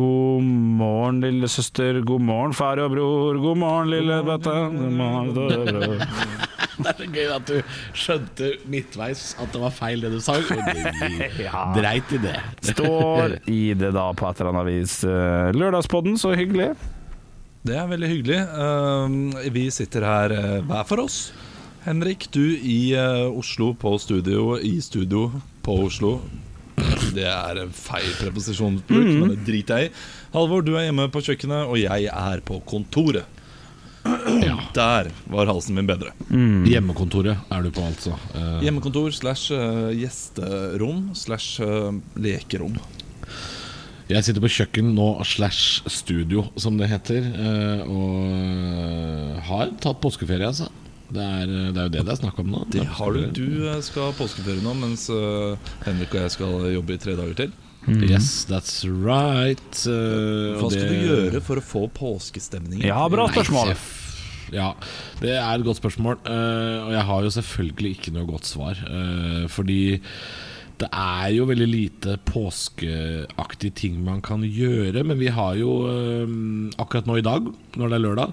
God morgen, lille søster. God morgen, far og bror. God morgen, lille bror. Det er så gøy at du skjønte midtveis at det var feil det du sang, og du Ja. dreit i det. Står i det da på et eller annet vis. Eh, Lørdagspodden, så hyggelig. Det er veldig hyggelig. Um, vi sitter her uh, hver for oss. Henrik, du i Oslo på studio, i studio på Oslo. Det er en feil preposisjonsbruk, men det driter jeg i. Halvor, du er hjemme på kjøkkenet, og jeg er på kontoret. Der var halsen min bedre. Hjemmekontoret er du på, altså. Uh. Hjemmekontor slash uh, gjesterom slash uh, lekerom. Jeg sitter på kjøkken nå, slash studio, som det heter, eh, og eh, har tatt påskeferie, altså. Det er, det er jo det det er snakk om nå. Det har du. Du uh, skal ha påskeferie nå, mens uh, Henrik og jeg skal jobbe i tre dager til. Yes, that's right. eh, Hva skal det- du gjøre for å få påskestemning? Ja, bra spørsmål. Ja, det er et godt spørsmål. eh, og jeg har jo selvfølgelig ikke noe godt svar. eh, fordi det er jo veldig lite påskeaktige ting man kan gjøre. Men vi har jo eh, akkurat nå i dag, når det er lørdag,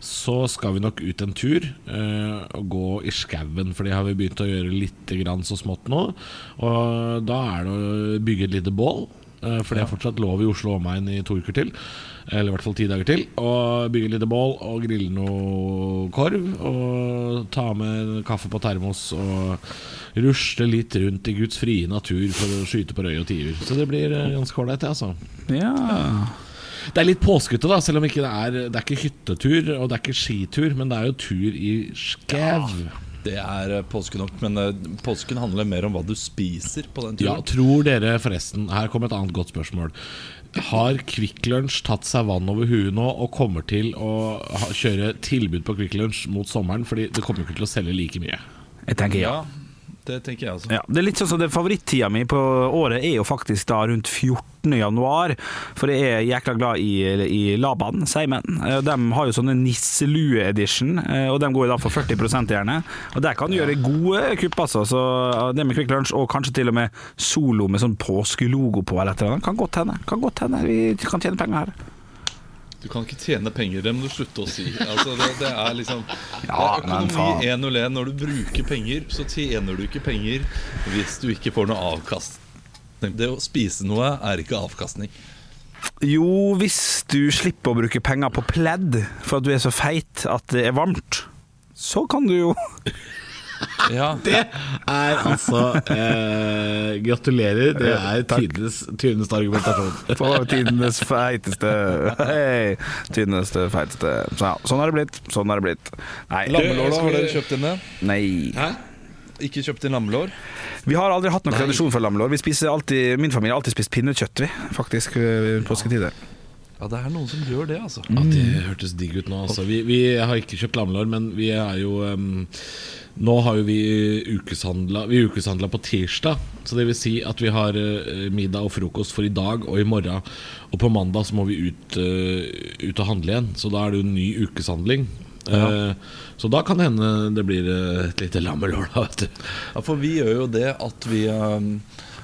så skal vi nok ut en tur eh, og gå i skauen. For det har vi begynt å gjøre litt grann så smått nå. Og da er det å bygge et lite bål. eh, For det er fortsatt lov i Oslo og omegn i to uker til. Eller i hvert fall ti dager til. Og bygge et lite bål og grille noe korv. Og ta med kaffe på termos og rusle litt rundt i Guds frie natur for å skyte på røy og tiur. Så det blir eh, ganske ålreit, det, altså. Ja. Det er litt påskete, da, selv om ikke det er Det er ikke hyttetur og det er ikke skitur, men det er jo tur i skau. Det er eh, påske nok, men eh, påsken handler mer om hva du spiser på den turen. Ja, tror dere forresten Her kommer et annet godt spørsmål. Har Kvikk Lunsj tatt seg vann over huet nå og kommer til å kjøre tilbud på Kvikk Lunsj mot sommeren? Fordi det kommer jo ikke til å selge like mye. Jeg tenker ja. Det tenker jeg også. Ja, det er litt sånn som det Favorittida mi på året er jo faktisk da rundt 14. januar. For jeg er jækla glad i, i Laban, Seimen. Eh, De har jo sånne nisselue-edition, eh, og de går jo da for 40 gjerne. Og der kan du gjøre gode kupp, altså. Så det med Quick Lunch, og kanskje til og med solo med sånn påskelogo på eller et eller annet, kan godt hende. Kan godt hende. Vi kan tjene penger her. Du kan ikke tjene penger, det må du slutte å si. Altså, det, det er liksom Ja, det er økonomi 101. Når du bruker penger, så tjener du ikke penger hvis du ikke får noe avkastning. Det å spise noe er ikke avkastning. Jo, hvis du slipper å bruke penger på pledd for at du er så feit at det er varmt, så kan du jo Ja, Det er altså eh, Gratulerer. Det er tidenes, tidenes argumentasjon. På tidenes feiteste hey, tidenes feiteste Så, Sånn har det blitt. Sånn har det blitt. Nei, Lammelår, da? Har dere kjøpt inn det? nei. Hæ? Ikke kjøpt inn lammelår? Vi har aldri hatt noen tradisjon for lammelår. Vi spiser alltid, min familie har alltid spist pinnekjøtt, vi. Faktisk, i påsketider. Ja, det er noen som gjør det, altså. Ja, det hørtes digg ut nå. Altså. Vi, vi har ikke kjøpt lammelår, men vi er jo em, Nå har jo vi ukeshandla Vi ukeshandla på tirsdag. Så det vil si at vi har eh, middag og frokost for i dag og i morgen. Og på mandag så må vi ut, eh, ut og handle igjen. Så da er det jo en ny ukeshandling. Ja. så da kan det hende det blir eh, et lite lammelår, da, vet du. Ja, for vi gjør jo det at vi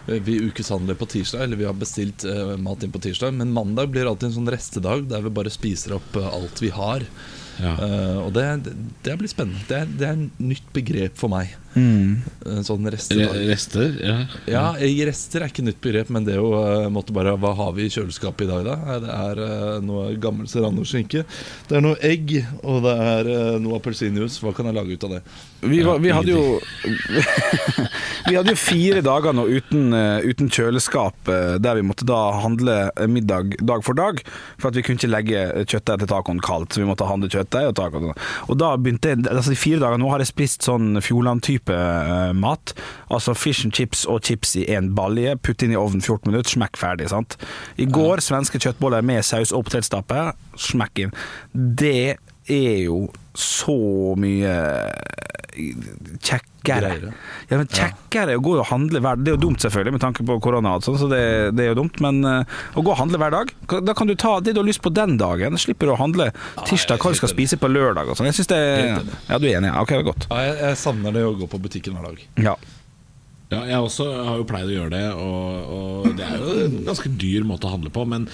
vi ukeshandler på tirsdag, eller vi har bestilt eh, mat inn på tirsdag. Men mandag blir alltid en sånn restedag der vi bare spiser opp eh, alt vi har. Ja. Eh, og det, det blir spennende. Det det er et nytt begrep for meg. En sånn Re restedag. rester? Ja. Ja, rester er ikke nytt begrep, men det å jo måtte bare Hva har vi i kjøleskapet i dag, da? Eh, Det er eh, noe gammel serrano-skinke. Det er noe egg, og det er eh, noe appelsinjuice. Hva kan jeg lage ut av det? Vi, var, vi hadde jo Vi hadde jo fire dager nå uten, eh, uten kjøleskap, eh, der vi måtte da handle middag dag for dag. For at vi kunne ikke legge kjøttdeig til tacoen kaldt, så vi måtte handle kjøttdeig og taco. Og da begynte jeg Altså, de fire dagene nå har jeg spist sånn Fjordland-type eh, mat. Altså fish and chips og chips i én balje, putt inn i ovnen 14 minutter, smekk ferdig. sant? I går svenske kjøttboller med saus og potetstappe, smekk inn. Det er jo så mye kjekkere. Greiere. Ja, men kjekkere å gå og handle hver Det er jo dumt, selvfølgelig, med tanke på korona, og sånn, så det, det er jo dumt. Men eh, å gå og handle hver dag, da kan du ta det du har lyst på den dagen. Slipper du å handle tirsdag hva du skal spise på lørdag og sånn. Jeg synes det. Ja, du er enig? Ja, ok, det godt. Ja, jeg, jeg savner det å gå på butikken hver dag. Ja. Ja, jeg også har jo pleid å gjøre det, og, og det er jo en ganske dyr måte å handle på. Men,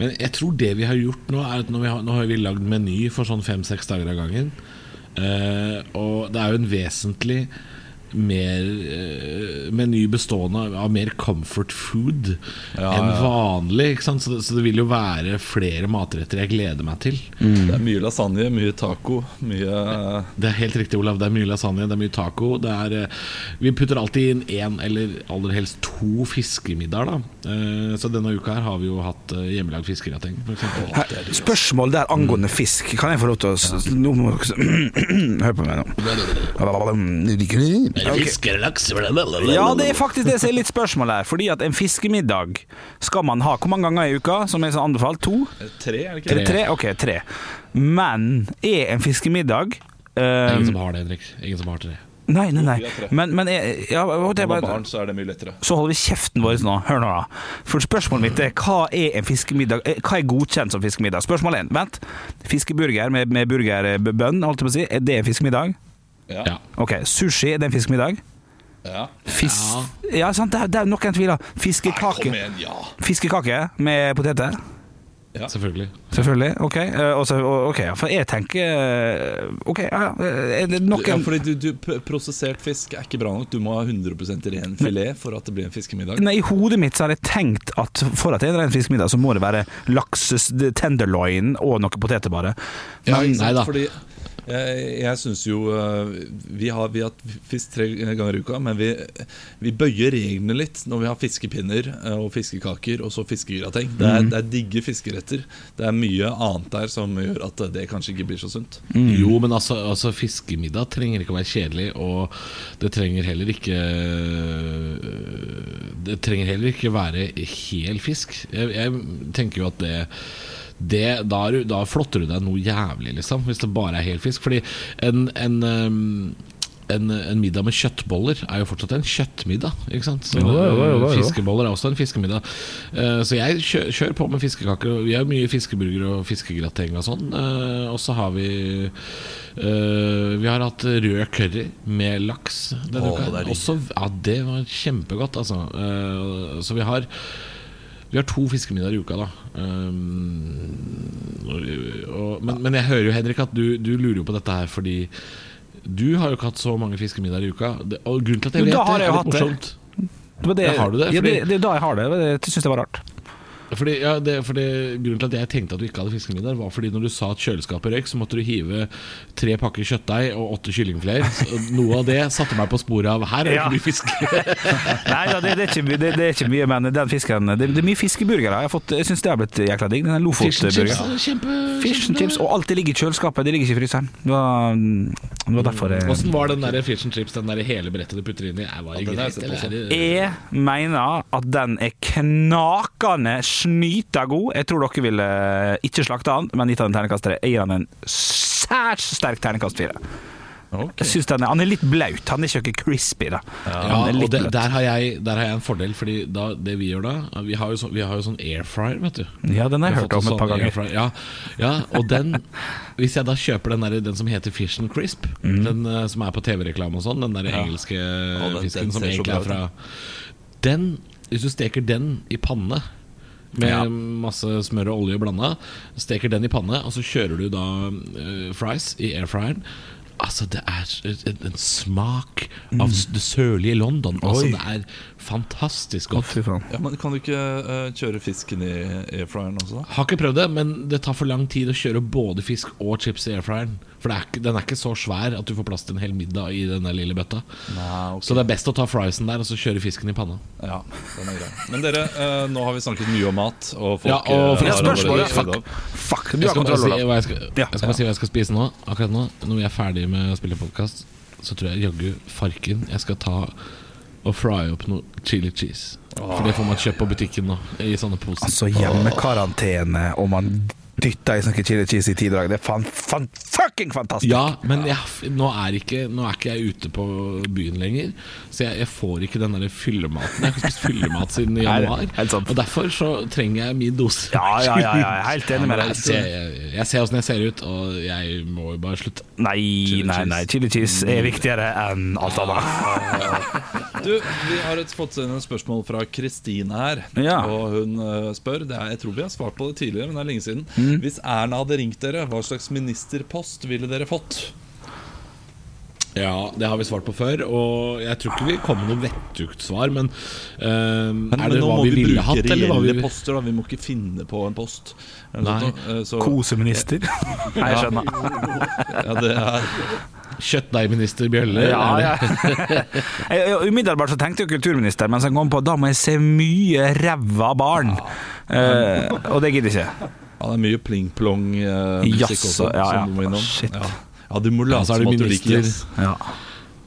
men jeg tror det vi har gjort nå, er at har, nå har vi lagd meny for sånn fem-seks dager av gangen. Uh, og det er jo en vesentlig mer uh, meny bestående av, mer comfort food Ja, enn vanlig. Ikke sant? Så, det, så det vil jo være flere matretter jeg gleder meg til. Det er mye lasagne, mye taco, mye Det er helt riktig, Olav. Det er mye lasagne, det er mye taco. Det er, uh, vi putter alltid inn én eller aller helst to fiskemiddager. Da. Eh, Så denne uka her har vi jo hatt eh, hjemmelagd fiskegrateng. for spørsmål der angående fisk. Kan jeg få lov til å Hør på meg nå. Ok. Ja, det er faktisk det som er litt spørsmål her. Fordi at en fiskemiddag skal man ha hvor mange ganger i uka, som er sånn anbefalt? To? Tre, er det Er ikke? det tre? Ok, tre. Men er en fiskemiddag eh, ingen som har det, Henrik. Ingen som har tre. Nei, nei, nei. Men, men ja, Når man har bare, barn, så er det mye lettere. så holder vi kjeften vår nå. Hør nå, da. For spørsmålet mitt er hva er en fiskemiddag Eh, Hva er godkjent som fiskemiddag? Spørsmål én. Vent. Fiskeburger med, med burgerbønn, holdt jeg på å si. Er det en fiskemiddag? Ja. Ja. Ok, Sushi, er det en fiskemiddag? ja. Fis ja. sant, det er, det er noen tviler. Kom Fiskekake. igjen, ja. Fiskekake med poteter? Ja. Selvfølgelig. Selvfølgelig. Ok. Uh, også, ok, For jeg tenker eh, Ok, ja, ja. Er det Ja, fordi du, du, Prosessert fisk er ikke bra nok. Du må ha 100% ren filet for at det blir en fiskemiddag. Nei, I hodet mitt så har jeg tenkt at for at det er en ren fiskemiddag, så må det være lakses tenderloin og noe poteter, bare. Men, ja, nei da. Fordi jeg, jeg syns jo øh, vi har, vi har fisk tre ganger i uka, men vi, vi bøyer reglene litt når vi har fiskepinner øh, og fiskekaker og så fiskegrateng. Det, er- det er digge fiskeretter. Det er mye annet der som gjør at det kanskje ikke blir så sunt. Jo, men altså, altså fiskemiddag trenger ikke å være kjedelig, og det trenger heller ikke Det trenger heller ikke være hel fisk. Jeg, jeg tenker jo at det det, da, er du, da flotter du deg noe jævlig, liksom, hvis det bare er hel fisk. Fordi en, en, um, en, en middag med kjøttboller er jo fortsatt en kjøttmiddag. Ikke sant? Så, Jo, jo, jo, jo, jo. Fiskeboller er også en fiskemiddag. Uh, så jeg kjører, kjører på med fiskekaker. Vi har mye fiskeburger og fiskegrateng og sånn. Uh, og så har vi uh, Vi har hatt rød curry med laks denne uka. det. Også, ja, det var kjempegodt, altså. Så vi har vi har to fiskemiddager i uka, da. Um, og, og, men, men jeg hører jo, Henrik, at du, du lurer jo på dette her fordi du har jo ikke hatt så mange fiskemiddager i uka. Det, og grunnen til at jeg vet det, er litt morsomt. det Det, det, har du det? Ja, det, det da jeg har det. Det syns jeg var rart. Fordi, ja, det, fordi Grunnen til at jeg tenkte at du ikke hadde fiskemiddag, var fordi når du sa at kjøleskapet røyk, så måtte du hive tre pakker kjøttdeig og åtte kyllingfileter. Noe av det satte meg på sporet av her er det ikke mye fisk. Nei da, det, det, er ikke, det, det er ikke mye, men den fisken Det, det er mye fiskeburgere. Jeg, har fått- jeg syns det har blitt jækla digg. Den lofotburgeren. er Fish and chips, og alt det ligger i kjøleskapet. Det ligger ikke i fryseren. Det var, det var derfor jeg Åssen var den der fish and chips, den der hele brettet du putter inn i? Jeg, var greit, er Jeg mener at den er knakende snyta god. Jeg tror dere ville ikke slakte han, men gitt den terningkast tre. Jeg gir han en særs sterk terningkast fire. Okay. Jeg synes den er, Han er litt blaut. Han er ikke noe crispy. da Ja, og det, der, har jeg, der har jeg en fordel, Fordi da, det vi gjør da Vi har jo, så, vi har jo sånn air fryer, vet du. Ja, den har jeg hørt om et par sånn ganger. Ja, ja, og den Hvis jeg da kjøper den, der, den som heter Fish and Crisp, mm. den uh, som er på TV-reklame og sånn, den der engelske den- fisken den som egentlig er fra Den, hvis du steker den i panne med Ja. masse smør og olje blanda, steker den i panne, og så kjører du da uh, fries i airfryeren. Altså, det er en, en smak av det sørlige London. Altså, Oi. det er fantastisk godt. fy faen. Ja, men Kan du ikke uh, kjøre fisken i airfryeren også? da? Har ikke prøvd det, men det tar for lang tid å kjøre både fisk og chips i airfryeren. For det er den er ikke så svær at du får plass til en hel middag i denne lille bøtta. Nei, okay. Så det er best å ta friesen der og så kjøre fisken i panna. Ja, den er grei. Men dere, eh, nå har vi snakket mye om mat, og folk Ja, og øh, for- har spørsmålet allerede Fuck, fuck du Jeg har skal bare kontroll, si Olav. hva jeg skal, jeg skal bare si hva jeg skal spise nå. Akkurat nå Når vi er ferdig med å spille podkast, så tror jeg jaggu farken jeg skal ta og fry opp noe chili cheese. For det får man kjøpt på butikken nå, i sånne poser. Altså hjemmekarantene, og man dytta i sånn chili cheese i ti dager. Det er fan, fan, fucking fantastisk! Ja, men jeg, nå, er ikke, nå er ikke jeg ute på byen lenger, så jeg, jeg får ikke den der fyllematen. Jeg har ikke spist fyllemat siden januar, og derfor så trenger jeg min dose. Ja, ja, ja, ja, jeg er helt enig med deg. Jeg ser, jeg, jeg ser åssen jeg ser ut, og jeg må jo bare slutte. Nei, nei, nei. Chili cheese er viktigere enn alt annet. Du, vi har et, fått inn et spørsmål fra Kristine her. Ja. Og hun eh, spør det er, Jeg tror vi har svart på det tidligere, men det er lenge siden. Mm. Hvis Erna hadde ringt dere, hva slags ministerpost ville dere fått? Ja, det har vi svart på før, og jeg tror ikke vi kom med noe vettugt svar, men, uh, Men, er men det nå hva må vi vi, ville bruke hatt, eller hva vi poster. Da. Vi må ikke finne på en post. Nei. eh, så, Koseminister. Nei, jeg skjønner. ja, det er Kjøttdeigminister Bjølle? Ja, ja. Umiddelbart så tenkte jo kulturminister, men så kom på da må jeg se mye ræva barn. Eh, og det gidder jeg ikke. Ja, det er mye pling-plong-musikk Jazz også. ja, ja. Som du må innom. Shit. Ja. ja, du må Ja, late er som at du liker. Ja.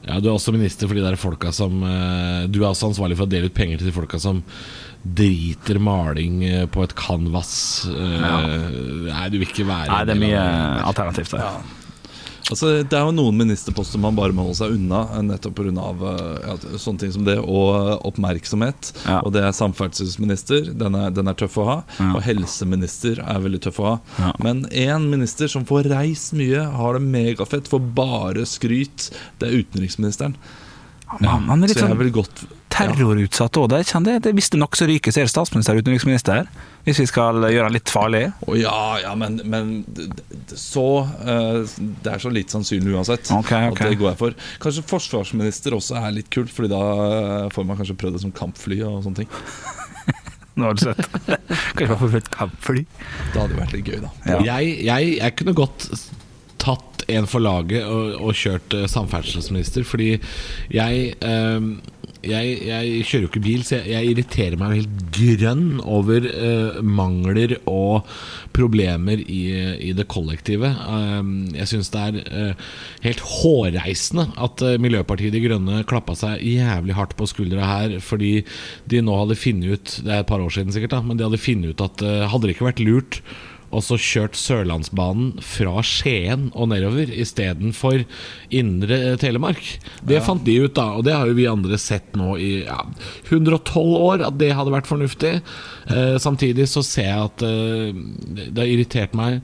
Ja, Du er også minister for de der folka som eh, Du er også ansvarlig for å dele ut penger til de folka som driter maling eh, på et canvas. Eh, Nei, du vil ikke være Nei, det er mye alternativt der. Altså, det er jo noen ministerposter man bare må holde seg unna, eh, nettopp pga. Ja, sånne ting som det, og eh, oppmerksomhet. Ja. Og det er samferdselsminister, den er, den er tøff å ha. Ja. Og helseminister er veldig tøff å ha. Ja. Men én minister som får reist mye, har det megafett, får bare skryt, det er utenriksministeren. Man, han er litt Så sånn terrorutsatt òg. Jeg. det det nok så ryker, så er det statsminister og utenriksminister. Hvis vi skal gjøre han litt farlig. Oh, ja, ja, men, men så uh, Det er så litt sannsynlig uansett. okay, okay. At det går jeg for. Kanskje forsvarsminister også er litt kult, Fordi da eh, får man kanskje prøvd det som kampfly og sånne ting. Nå har du sett. Kanskje man får prøvd kampfly. Det hadde vært litt gøy, da. Ja. Jeg, jeg, jeg kunne godt tatt en for laget og, og kjørt eh, samferdselsminister, fordi jeg, eh, jeg Jeg kjører jo ikke bil, så jeg, jeg irriterer meg helt grønn over eh, mangler og problemer i, i det kollektive. Eh, jeg syns det er eh, helt hårreisende at eh, Miljøpartiet De Grønne klappa seg jævlig hardt på skuldra her fordi de nå hadde funnet ut Det er et par år siden sikkert, da, men de hadde funnet ut at eh, hadde det ikke vært lurt og så kjørt Sørlandsbanen fra Skien og nedover istedenfor indre Telemark. Det fant de ut, da, og det har jo vi andre sett nå i ja, 112 år, at det hadde vært fornuftig. Eh, samtidig så ser jeg at eh, det har irritert meg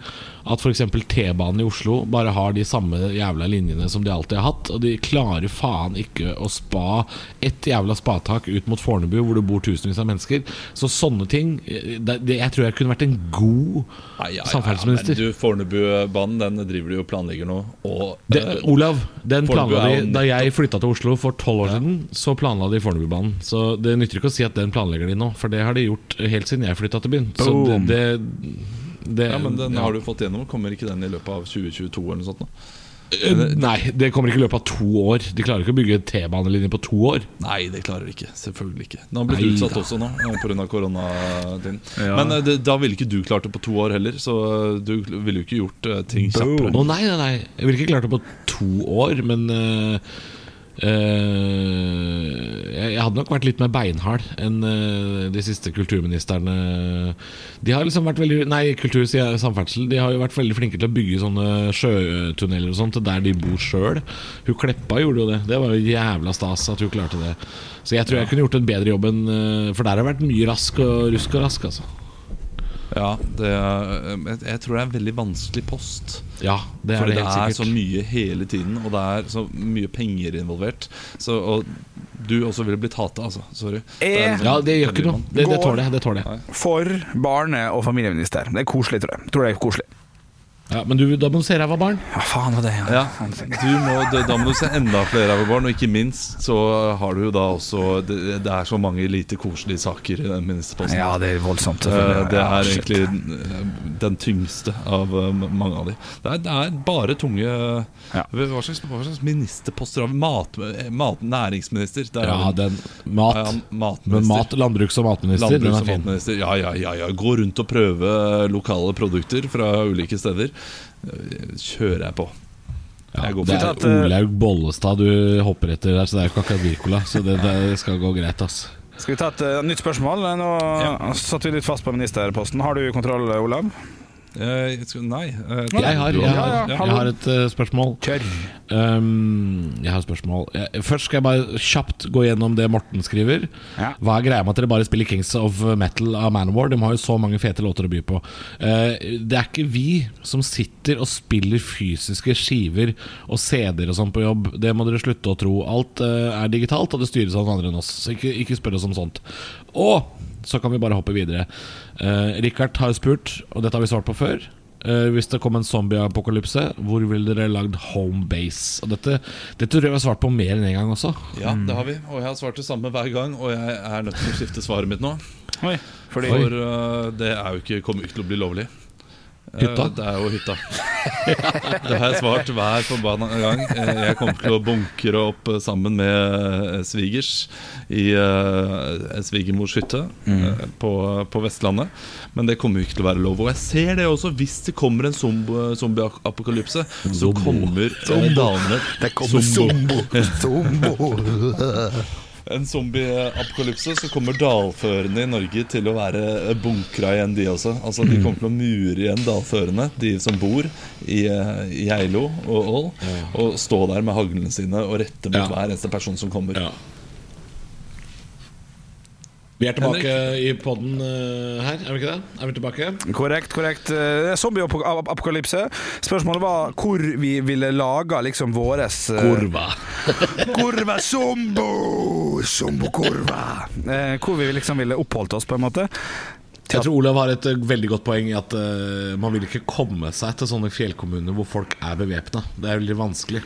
at f.eks. T-banen i Oslo bare har de samme jævla linjene som de alltid har hatt. Og de klarer faen ikke å spa ett jævla spatak ut mot Fornebu, hvor det bor tusenvis av mennesker. Så sånne ting eh, det, det, Jeg tror jeg kunne vært en god ja, ja, samferdselsminister. Ja, Fornebubanen den driver de og planlegger nå. Og, Det, eh, Olav, den planla de Da jeg flytta til Oslo for tolv år siden, så planla de Fornebubanen. Så det nytter ikke å si at den planlegger de nå, for det har de gjort helt siden jeg flytta til byen. Så det, Boom. det, det ja, men den ja. har du fått gjennom. Kommer ikke den i løpet av 2022 eller noe sånt? nå? Eh, Nei, det kommer ikke i løpet av to år. De klarer ikke å bygge T-banelinje på to år. Nei, det klarer de ikke. Selvfølgelig ikke. Den har blitt Nei utsatt da. også nå pga. koronatiden. Ja. Men eh, det, da ville ikke du klart det på to år heller, så eh, du ville jo ikke gjort eh, ting kjappere. Å nei, nei, nei. Jeg ville ikke klart det på to år, men eh, eh, jeg, jeg hadde nok vært litt mer beinhard enn eh, de siste kulturministrene. De har liksom vært veldig Nei, kultur, sier jeg, samferdsel. De har jo vært veldig flinke til å bygge sånne sjøtunneler og sånt der de bor sjøl. Hun Kleppa gjorde jo det. Det var jo jævla stas at hun klarte det. Så jeg tror jeg kunne gjort en bedre jobb enn eh, For der har det vært mye rask og rusk og rask, altså. Ja, det, er- jeg, jeg tror det er en veldig vanskelig post. Ja, det er Fordi det det, er sikkert. så mye hele tiden, og det er så mye penger involvert. Så, og du også ville blitt hata, altså. Sorry. Jeg- Det er liksom- Ja, det gjør ikke noe. Det, det tåler jeg. Det tåler jeg. For barne- og familieminister. Det er koselig, tror jeg. Tror det er koselig. Ja, men du, da må du se ræva barn. Ja, faen var det, Ja, du må, da må du se enda flere ræva barn, og ikke minst så har du jo da også Det, det er så mange lite koselige saker i den ministerposten. Ja, det er voldsomt. Eh. Det er egentlig eh, den tyngste av eh, mange av de. Det er, det er bare tunge Ja. hva, slags, hva slags ministerposter har vi? Mat, mat, næringsminister. Der Ja, den Mat. Ja, matminister. Men mat, landbruks- og matminister, den Landbruks- er og fin. matminister. Ja, ja, ja, ja. Gå rundt og prøve lokale produkter fra ulike steder. Eh, Kjører jeg på. Ja, det er at, eh, Olaug Bollestad du hopper etter der, så det er jo ikke akkurat Wirkola. Så det, det skal gå greit, ass. Skal vi ta et uh, nytt spørsmål? Nå Ja. satt vi litt fast på ministerposten. Har du kontroll, Olav? Eh, nei. eh, Jeg har, jeg har, jeg har et eh, spørsmål. Kjør. Um, jeg har et spørsmål. Jeg, først skal jeg bare kjapt gå gjennom det Morten skriver. Ja. Hva er greia med at dere bare spiller Kings of Metal av Manowar? De har jo så mange fete låter å by på. Eh, det er ikke vi som sitter og spiller fysiske skiver og CD-er og sånn på jobb. Det må dere slutte å tro. Alt eh, er digitalt, og det styres av noen andre enn oss. Så ikke, ikke spør oss om sånt. Og så kan vi bare hoppe videre. Uh, Richard har spurt, og dette har vi svart på før. Eh, hvis det kom en zombieapokalypse, hvor ville dere lagd home base? Og dette, dette tror jeg vi har svart på mer enn én en gang også. Ja, det har vi. Og jeg har svart det samme hver gang, og jeg er nødt til å skifte svaret mitt nå. Oi. Fordi For uh, det er jo ikke, kommer ikke til å bli lovlig. Eh, Hytta? Det er jo hytta. Det har jeg svart hver forbanna gang. Eh, Jeg kommer til å bunkre opp eh, sammen med svigers i svigermors hytte mm. på, på Vestlandet. Men det kommer jo ikke til å være lov. Og jeg ser det også. Hvis det kommer en zomb- zombieapokalypse, så kommer damene Zombo! Det kommer Zombo. zombo. En zombieapokalypse, så kommer dalførene i Norge til å være bunkra igjen, de også. Altså De kommer til å mure igjen dalførene, de som bor i, eh, i Geilo og Ål. Og stå der med haglene sine og rette mot Ja. hver eneste person som kommer. Ja. Vi er tilbake i poden her, er vi ikke det? Er vi tilbake? Korrekt, korrekt. Eh, Zombieapokalypse. Spørsmålet var hvor vi ville laga liksom våres eh, Kurva. Kurva zombo! Zombo-kurva. Eh, hvor vi liksom ville oppholdt oss, på en måte. Jeg tror Olav har et eh, veldig godt poeng i at uh, man vil ikke komme seg til sånne fjellkommuner hvor folk er bevæpna. Det er veldig vanskelig.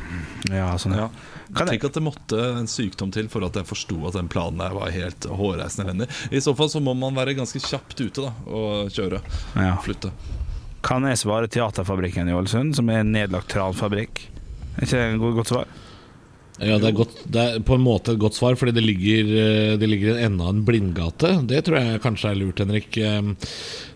Ja, sånn, ja. Jeg- Tenk at det måtte en sykdom til for at jeg forsto at den planen der var helt hårreisende elendig. I så fall så må man være ganske kjapt ute da og kjøre. Ja. Flytte. Kan jeg svare Teaterfabrikken i Ålesund, som er en nedlagt tralfabrikk? Er ikke det et godt svar? Ja, det er, godt, det er på en måte et godt svar, fordi det ligger, eh, det ligger i en enda en blindgate. Det tror jeg kanskje er lurt, Henrik.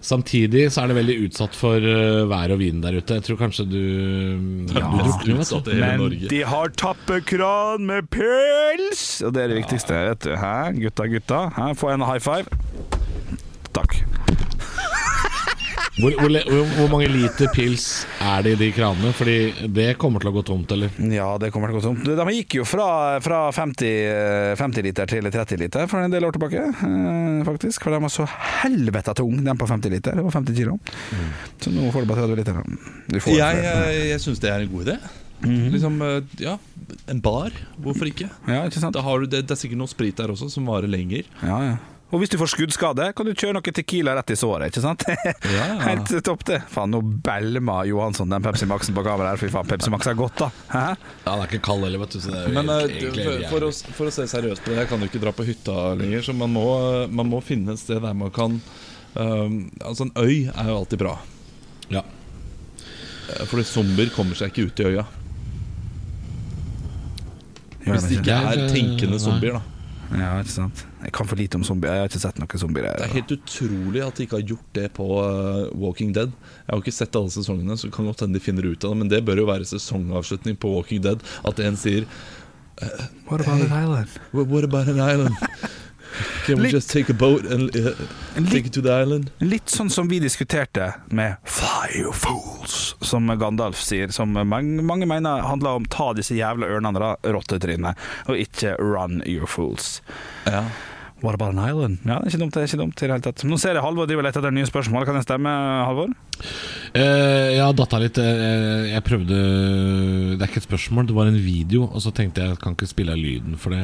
Samtidig så er det veldig utsatt for eh, vær og vind der ute. Jeg tror kanskje du er du drukner, vet du. Men de har tappekran med pels! Og det er det viktigste, vet du. Hæ, gutta, gutta? Hæ, Få en high five. Takk. Hvor, hvor, hvor, mange liter pils er det i de kranene? Fordi det kommer til å gå tomt, eller? Ja, det kommer til å gå tomt. De gikk jo fra, fra 50, eh, 50 liter til 30 liter for en del år tilbake, eh, faktisk. For de var så helvete tung, den på 50 liter. Det var 50 kilo. Så nå får du bare 30 liter. Du får Jeg, jeg, jeg syns det er en god idé. Liksom, eh, ja, En bar, hvorfor ikke? Ja, ikke sant? Da har du det, det er sikkert noe sprit der også som varer lenger. Ja, ja. Og hvis du får skuddskade, kan du kjøre noe Tequila rett i såret, ikke sant? Ja. Helt topp, det. Faen, nå belma Johansson den Pepsi Max-en på kamera her. Fy faen, Pepsi Max er godt, da. Hæ? Ja, Den er ikke kald heller, vet du. Så det er Men eh, egentlig- egentlig for, for, å, for å se seriøst på det, jeg kan jo ikke dra på hytta lenger, så man må, man må finne et sted der man kan um, Altså, en øy er jo alltid bra. Ja. Eh, Fordi zombier kommer seg ikke ut i øya. Hvis det ikke? ikke er tenkende zombier, da. Ja, ikke sant. Jeg kan for lite om zombier. Jeg har ikke sett noen zombier. Det er helt utrolig at de ikke har gjort det på uh, Walking Dead. Jeg har ikke sett alle sesongene, så kan godt hende de finner ut av det. Men det bør jo være sesongavslutning på Walking Dead. At en sier What about an island? What about an island? Can we Litt- just take a boat and uh, En take it to the island? litt sånn som vi diskuterte med Fire Fools, som Gandalf sier. Som mange, mange mener handler om ta disse jævla ørnene, da, rottetrynet, og ikke run your fools. Ja. What about an island? Ja, det er ikke dumt. det er ikke dumt i det hele tatt. Nå ser jeg Halvor driver og leter etter nye spørsmål. Kan det stemme, Halvor? Eh, jeg har datta litt. eh, jeg prøvde Det er ikke et spørsmål, det var en video. Og så tenkte jeg jeg kan ikke spille av lyden, for det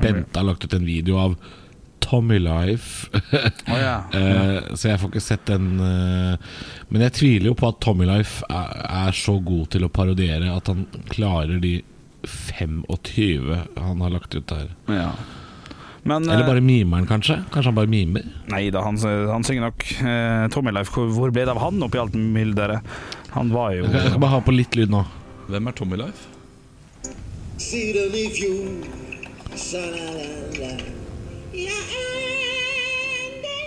Bente har lagt ut en video av Tommy Life. oh, ja. Eh, så jeg får ikke sett den. eh, men jeg tviler jo på at Tommy Life er, er så god til å parodiere at han klarer de 25 han har lagt ut der. ja. Men Eller eh, bare mimeren, kanskje? Kanskje han bare mimer? Nei da, han, han synger nok. Eh, Tommy Life, hvor, hvor ble det av han oppi alt mylderet? Han var jo Jeg kan bare ha på litt lyd nå. Hvem er Tommy Life? Siden i fjor Sa-la-la-la Ja, endelig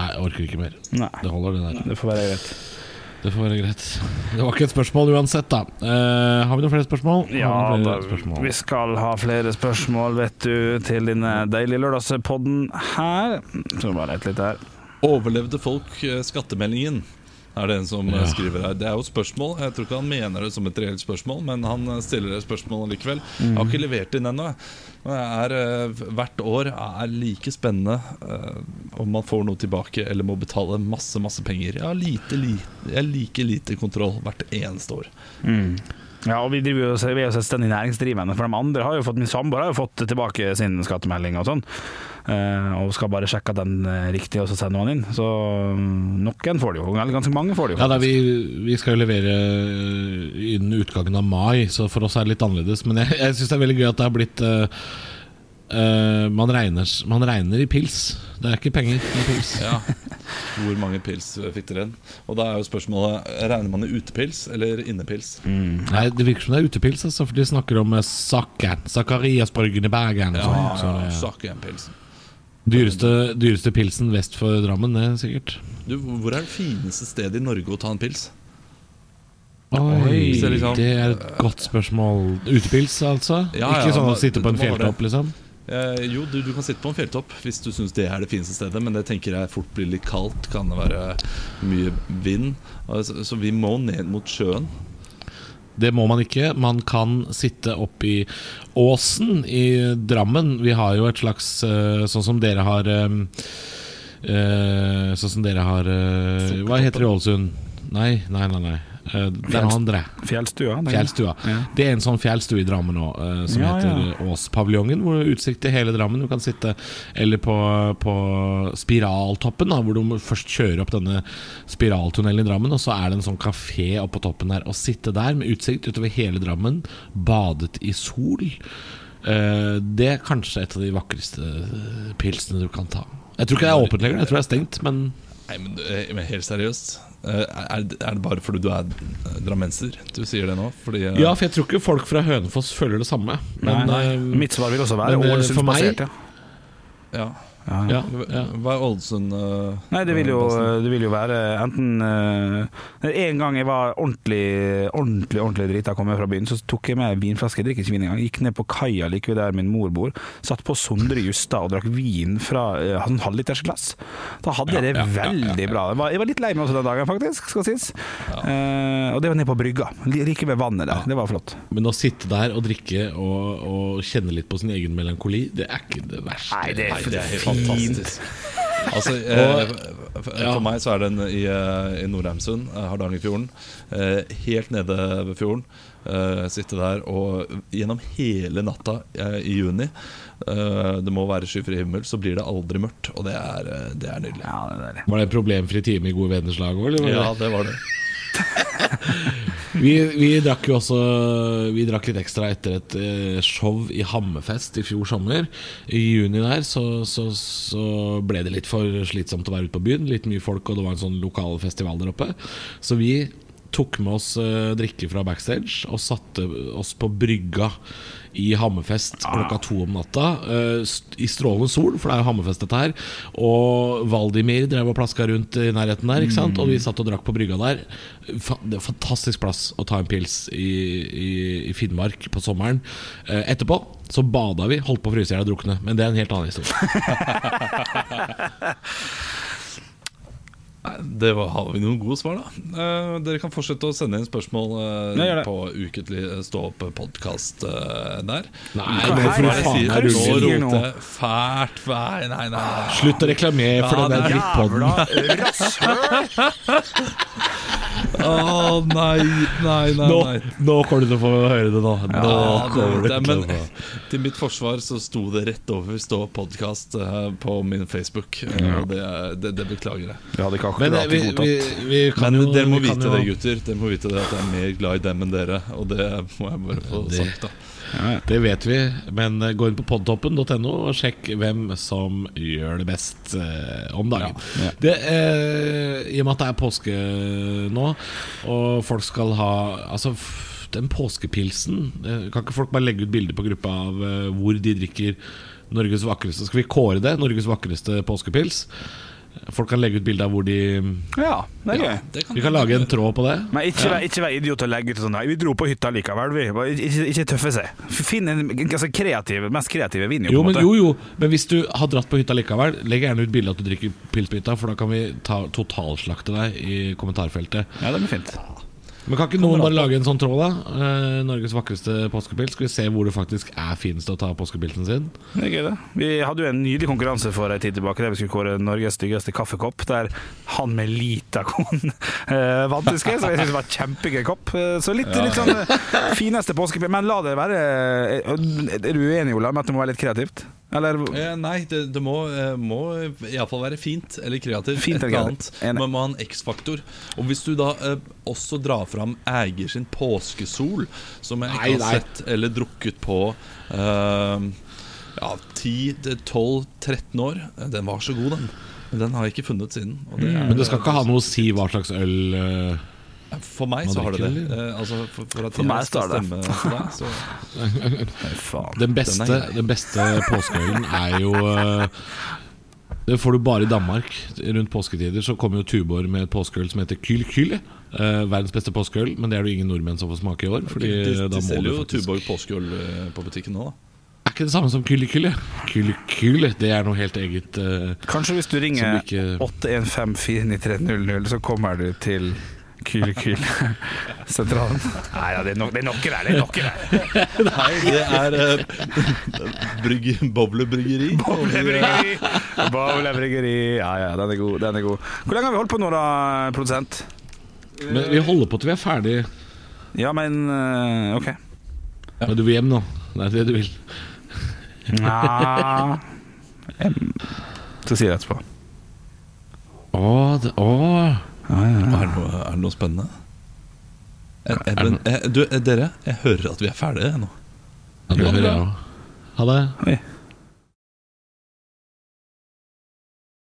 Nei, jeg orker ikke mer. Nei, Det holder, det der. det får være greit. Det får være greit. Det var ikke et spørsmål uansett, da. Uh, har vi noen flere spørsmål? Ja, flere vi da, spørsmål? vi skal ha flere spørsmål, vet du, til denne deilige lørdagspodden her. Så bare et litt her. Overlevde folk eh, skattemeldingen? Er det en som eh, Ja. skriver her Det er jo et spørsmål. Jeg tror ikke han mener det som et reelt spørsmål, men han eh, stiller et spørsmål likevel. Jeg har ikke levert inn ennå. Eh, Hvert år er like spennende om man får noe tilbake eller må betale masse masse penger. Jeg har lite, lite, jeg like lite kontroll hvert eneste år. Ja, og vi, driver jo, vi er jo selvstendig næringsdrivende, for de andre har jo fått, min samboer har jo fått tilbake sin skattemelding og sånn, eh, og skal bare sjekke at den er riktig, og så sender man inn. Så mm, noen får det jo, ganske mange får det jo. Ja, da, vi, vi skal jo levere innen utgangen av mai, så for oss er det litt annerledes. Men jeg, jeg syns det er veldig gøy at det har blitt eh, eh, man, regner, man regner i pils. Det er ikke penger i pils. Ja. Hvor mange pils fikk dere inn? Og da er jo spørsmålet Regner man i utepils eller innepils? Nei, Det virker som det er utepils, altså, for de snakker om eh, Sakken. Sakariasborgen i Bergen. og sånn. Så ja, dyreste, dyreste pilsen vest for Drammen, det er sikkert. Du, hvor er det fineste stedet i Norge å ta en pils? Oi, liksom- det er et godt spørsmål. Utepils, altså? Ja, ikke sånn å sitte på en fjelltopp, liksom? Eh, jo, du, du kan sitte på en fjelltopp hvis du syns det er det fineste stedet, men det tenker jeg fort blir litt kaldt. Kan det være mye vind? Altså, så vi må ned mot sjøen. Det må man ikke. Man kan sitte opp i Åsen i Drammen. Vi har jo et slags eh, Sånn som dere har eh, eh, Sånn som dere har Hva heter det i Ålesund? Nei, nei, nei. nei. Eh, Den andre. Fjellstua. den- Fjellstua. Ja. Det er en sånn fjellstue i Drammen òg, eh, som Ja, heter ja. Åspaviljongen. Hvor utsikt til hele Drammen. Du kan sitte Eller på, på Spiraltoppen, da, hvor du først kjører opp denne spiraltunnelen i Drammen. Og så er det en sånn kafé oppå toppen der. Å sitte der med utsikt utover hele Drammen, badet i sol, eh, det er kanskje et av de vakreste pilsene du kan ta. Jeg tror ikke det er åpent lenger, jeg tror det er stengt, men Nei, men, eh, men helt seriøst. eh, Er, det- er det bare fordi du er eh, drammenser du sier det nå? Fordi, Ja, for jeg tror ikke folk fra Hønefoss føler det samme. Men, Nei, nei. Mitt svar vil også være Ålesundsbasert, ja. ja. Ja, ja, ja. hva er oddsen? Uh, Nei, det vil, jo, det vil jo være enten uh, En gang jeg var ordentlig Ordentlig ordentlig drita kom jeg fra byen, så tok jeg med vinflaske. Jeg drikker ikke vin engang. Gikk ned på kaia like ved der min mor bor. Satt på Sondre Justad og drakk vin fra uh, sånn halvlitersglass. Da hadde jeg det Ja, ja, ja, veldig bra. Jeg var, jeg var litt lei meg også den dagen, faktisk, skal sies. Uh, og det var nede på brygga, li- like ved vannet der. Det var flott. Men å sitte der og drikke og, og kjenne litt på sin egen melankoli, det er ikke det verste. Nei, det er Nei, det er. Fantastisk. Altså, eh, for, meg så er den i, eh, i Nordheimsund, eh, Hardangerfjorden. Eh, helt nede ved fjorden. Eh, sitte der og gjennom hele natta eh, i juni eh, Det må være skyfri himmel, så blir det aldri mørkt. Og det er, det er nydelig. Ja, det er. Var det en problemfri time i Gode venners lag òg, Ja, det var det. Vi, vi drakk jo også Vi drakk litt ekstra etter et eh, show i Hammerfest i fjor sommer. I juni der så, så, så ble det litt for slitsomt å være ute på byen. Litt mye folk, og det var en sånn lokal festival der oppe. Så vi tok med oss eh, drikke fra backstage og satte oss på brygga i Hammerfest klokka to om natta. eh, I strålende sol, for det er jo Hammerfest dette her. Og Valdimir drev og plaska rundt i nærheten der, ikke sant? og vi satt og drakk på brygga der. Er fantastisk plass å ta en pils i, i, i Finnmark på sommeren. Eh, etterpå så bada vi, holdt på å fryse i hjel og drukne. Men det er en helt annen historie. Nei, Det var, har vi noen gode svar, da. Eh, dere kan fortsette å sende inn spørsmål eh, Nei, på ukentlig Stå opp-podkast der. Nei, Hva nå er det du faen sier? er det du sier? Nå fælt. Nei, nei, nei. nei. Slutt å reklamere for Ja, den der det er drittpodden. Å nei, nei, nei. Nå, nei. nå kommer du til å få høre det nå. Nå Ja, det, det, til men til mitt forsvar så sto det rett over Stå podkast på min Facebook. Ja. Og det, det, det beklager jeg. Vi hadde ikke Men akkurat eh, vi, vi, vi kan Men jo dere må vi vite jo- det, gutter. Dere må vite det At jeg er mer glad i dem enn dere. Og det må jeg bare få Det- sagt. da Det vet vi, men eh, gå inn på podtoppen.no og sjekk hvem som gjør det best eh, om dagen. Ja. Det, eh, I og med at det er påske nå, og folk skal ha Altså, den påskepilsen eh, Kan ikke folk bare legge ut bilder på gruppa av eh, hvor de drikker Norges vakreste Skal vi kåre det? Norges vakreste påskepils? Folk kan legge ut bilde av hvor de Ja, det er gøy. det kan Vi kan lage en tråd på det. Men ikke, vær, ikke vær idiot og legge ut sånn Nei, vi dro på hytta likevel, vi. Bare Ikke, ikke tøffe seg. Finn en altså, kreativ, mest kreative vinner, Jo, på en men, måte. jo, jo, men hvis du har dratt på hytta likevel, legg gjerne ut bilde at du drikker pils på hytta, for da kan vi ta, totalslakte deg i kommentarfeltet. Ja, det blir fint. Men kan ikke noen bare lage en sånn tråd, da? Eh, Norges vakreste påskepils. Skal vi se hvor det faktisk er finest å ta påskepilsen sin? Det er gøy, det. Vi hadde jo en nydelig konkurranse for en tid tilbake der vi skulle kåre Norges styggeste kaffekopp, der han med lita kon eh, vant, husker jeg. Så jeg synes det var kjempegøy kopp. Eh, Så litt, litt sånn eh, fineste påskepils. Men la det være eh, Er du uenig, Ola, med at det må være litt kreativt? Eller Eh, nei, det, det må, eh, må iallfall være fint eller kreativt. Fint eller kreativt. annet. Man må ha en X-faktor. Og hvis du da eh, også drar fram eier sin påskesol, som jeg ikke Nei, har nei. sett eller drukket på eh, ja, 10-12-13 år Den var så god, den. Men Den har jeg ikke funnet siden. Og det er, Men det skal ikke ha noe å si hva slags øl eh, For meg så har det det. Eh, altså, for, for at For meg skal står det. stemme på deg, så Nei, faen. Den beste, Den beste påskeølen er jo eh, Det får du bare i Danmark. Rundt påsketider så kommer jo Tuborg med et påskeøl som heter Kyl Kyl. eh, verdens beste påskeøl, men det er det ingen nordmenn som får smake i år. Fordi de, de, de selger jo faktisk Tuborg påskeøl eh, på butikken nå, da. Er ikke det samme som Kyl Kyl? Kyl Kyl, det er noe helt eget. eh, Kanskje hvis du ringer ikke- 815-49300, så kommer du til Kyl Kyl sentralen. Nei, ja, det er nok det er. Det er noe der. Nei, det er uh, brygg, Boblebryggeri. Boblebryggeri! Bowlebryggeri. Ja, ja, den er god. Den er god. Hvor lenge har vi holdt på nå, da, produsent? Men vi holder på til vi er ferdig. Ja, men eh, OK. Men du vil hjem nå? Det er det du vil? Nja Så sier jeg etterpå. Å, det, å. Er det noe, er det noe spennende? Er, eh, men, eh, du, dere, jeg hører at vi er ferdige nå. Ja, det hører jeg òg. Ha det. Oi.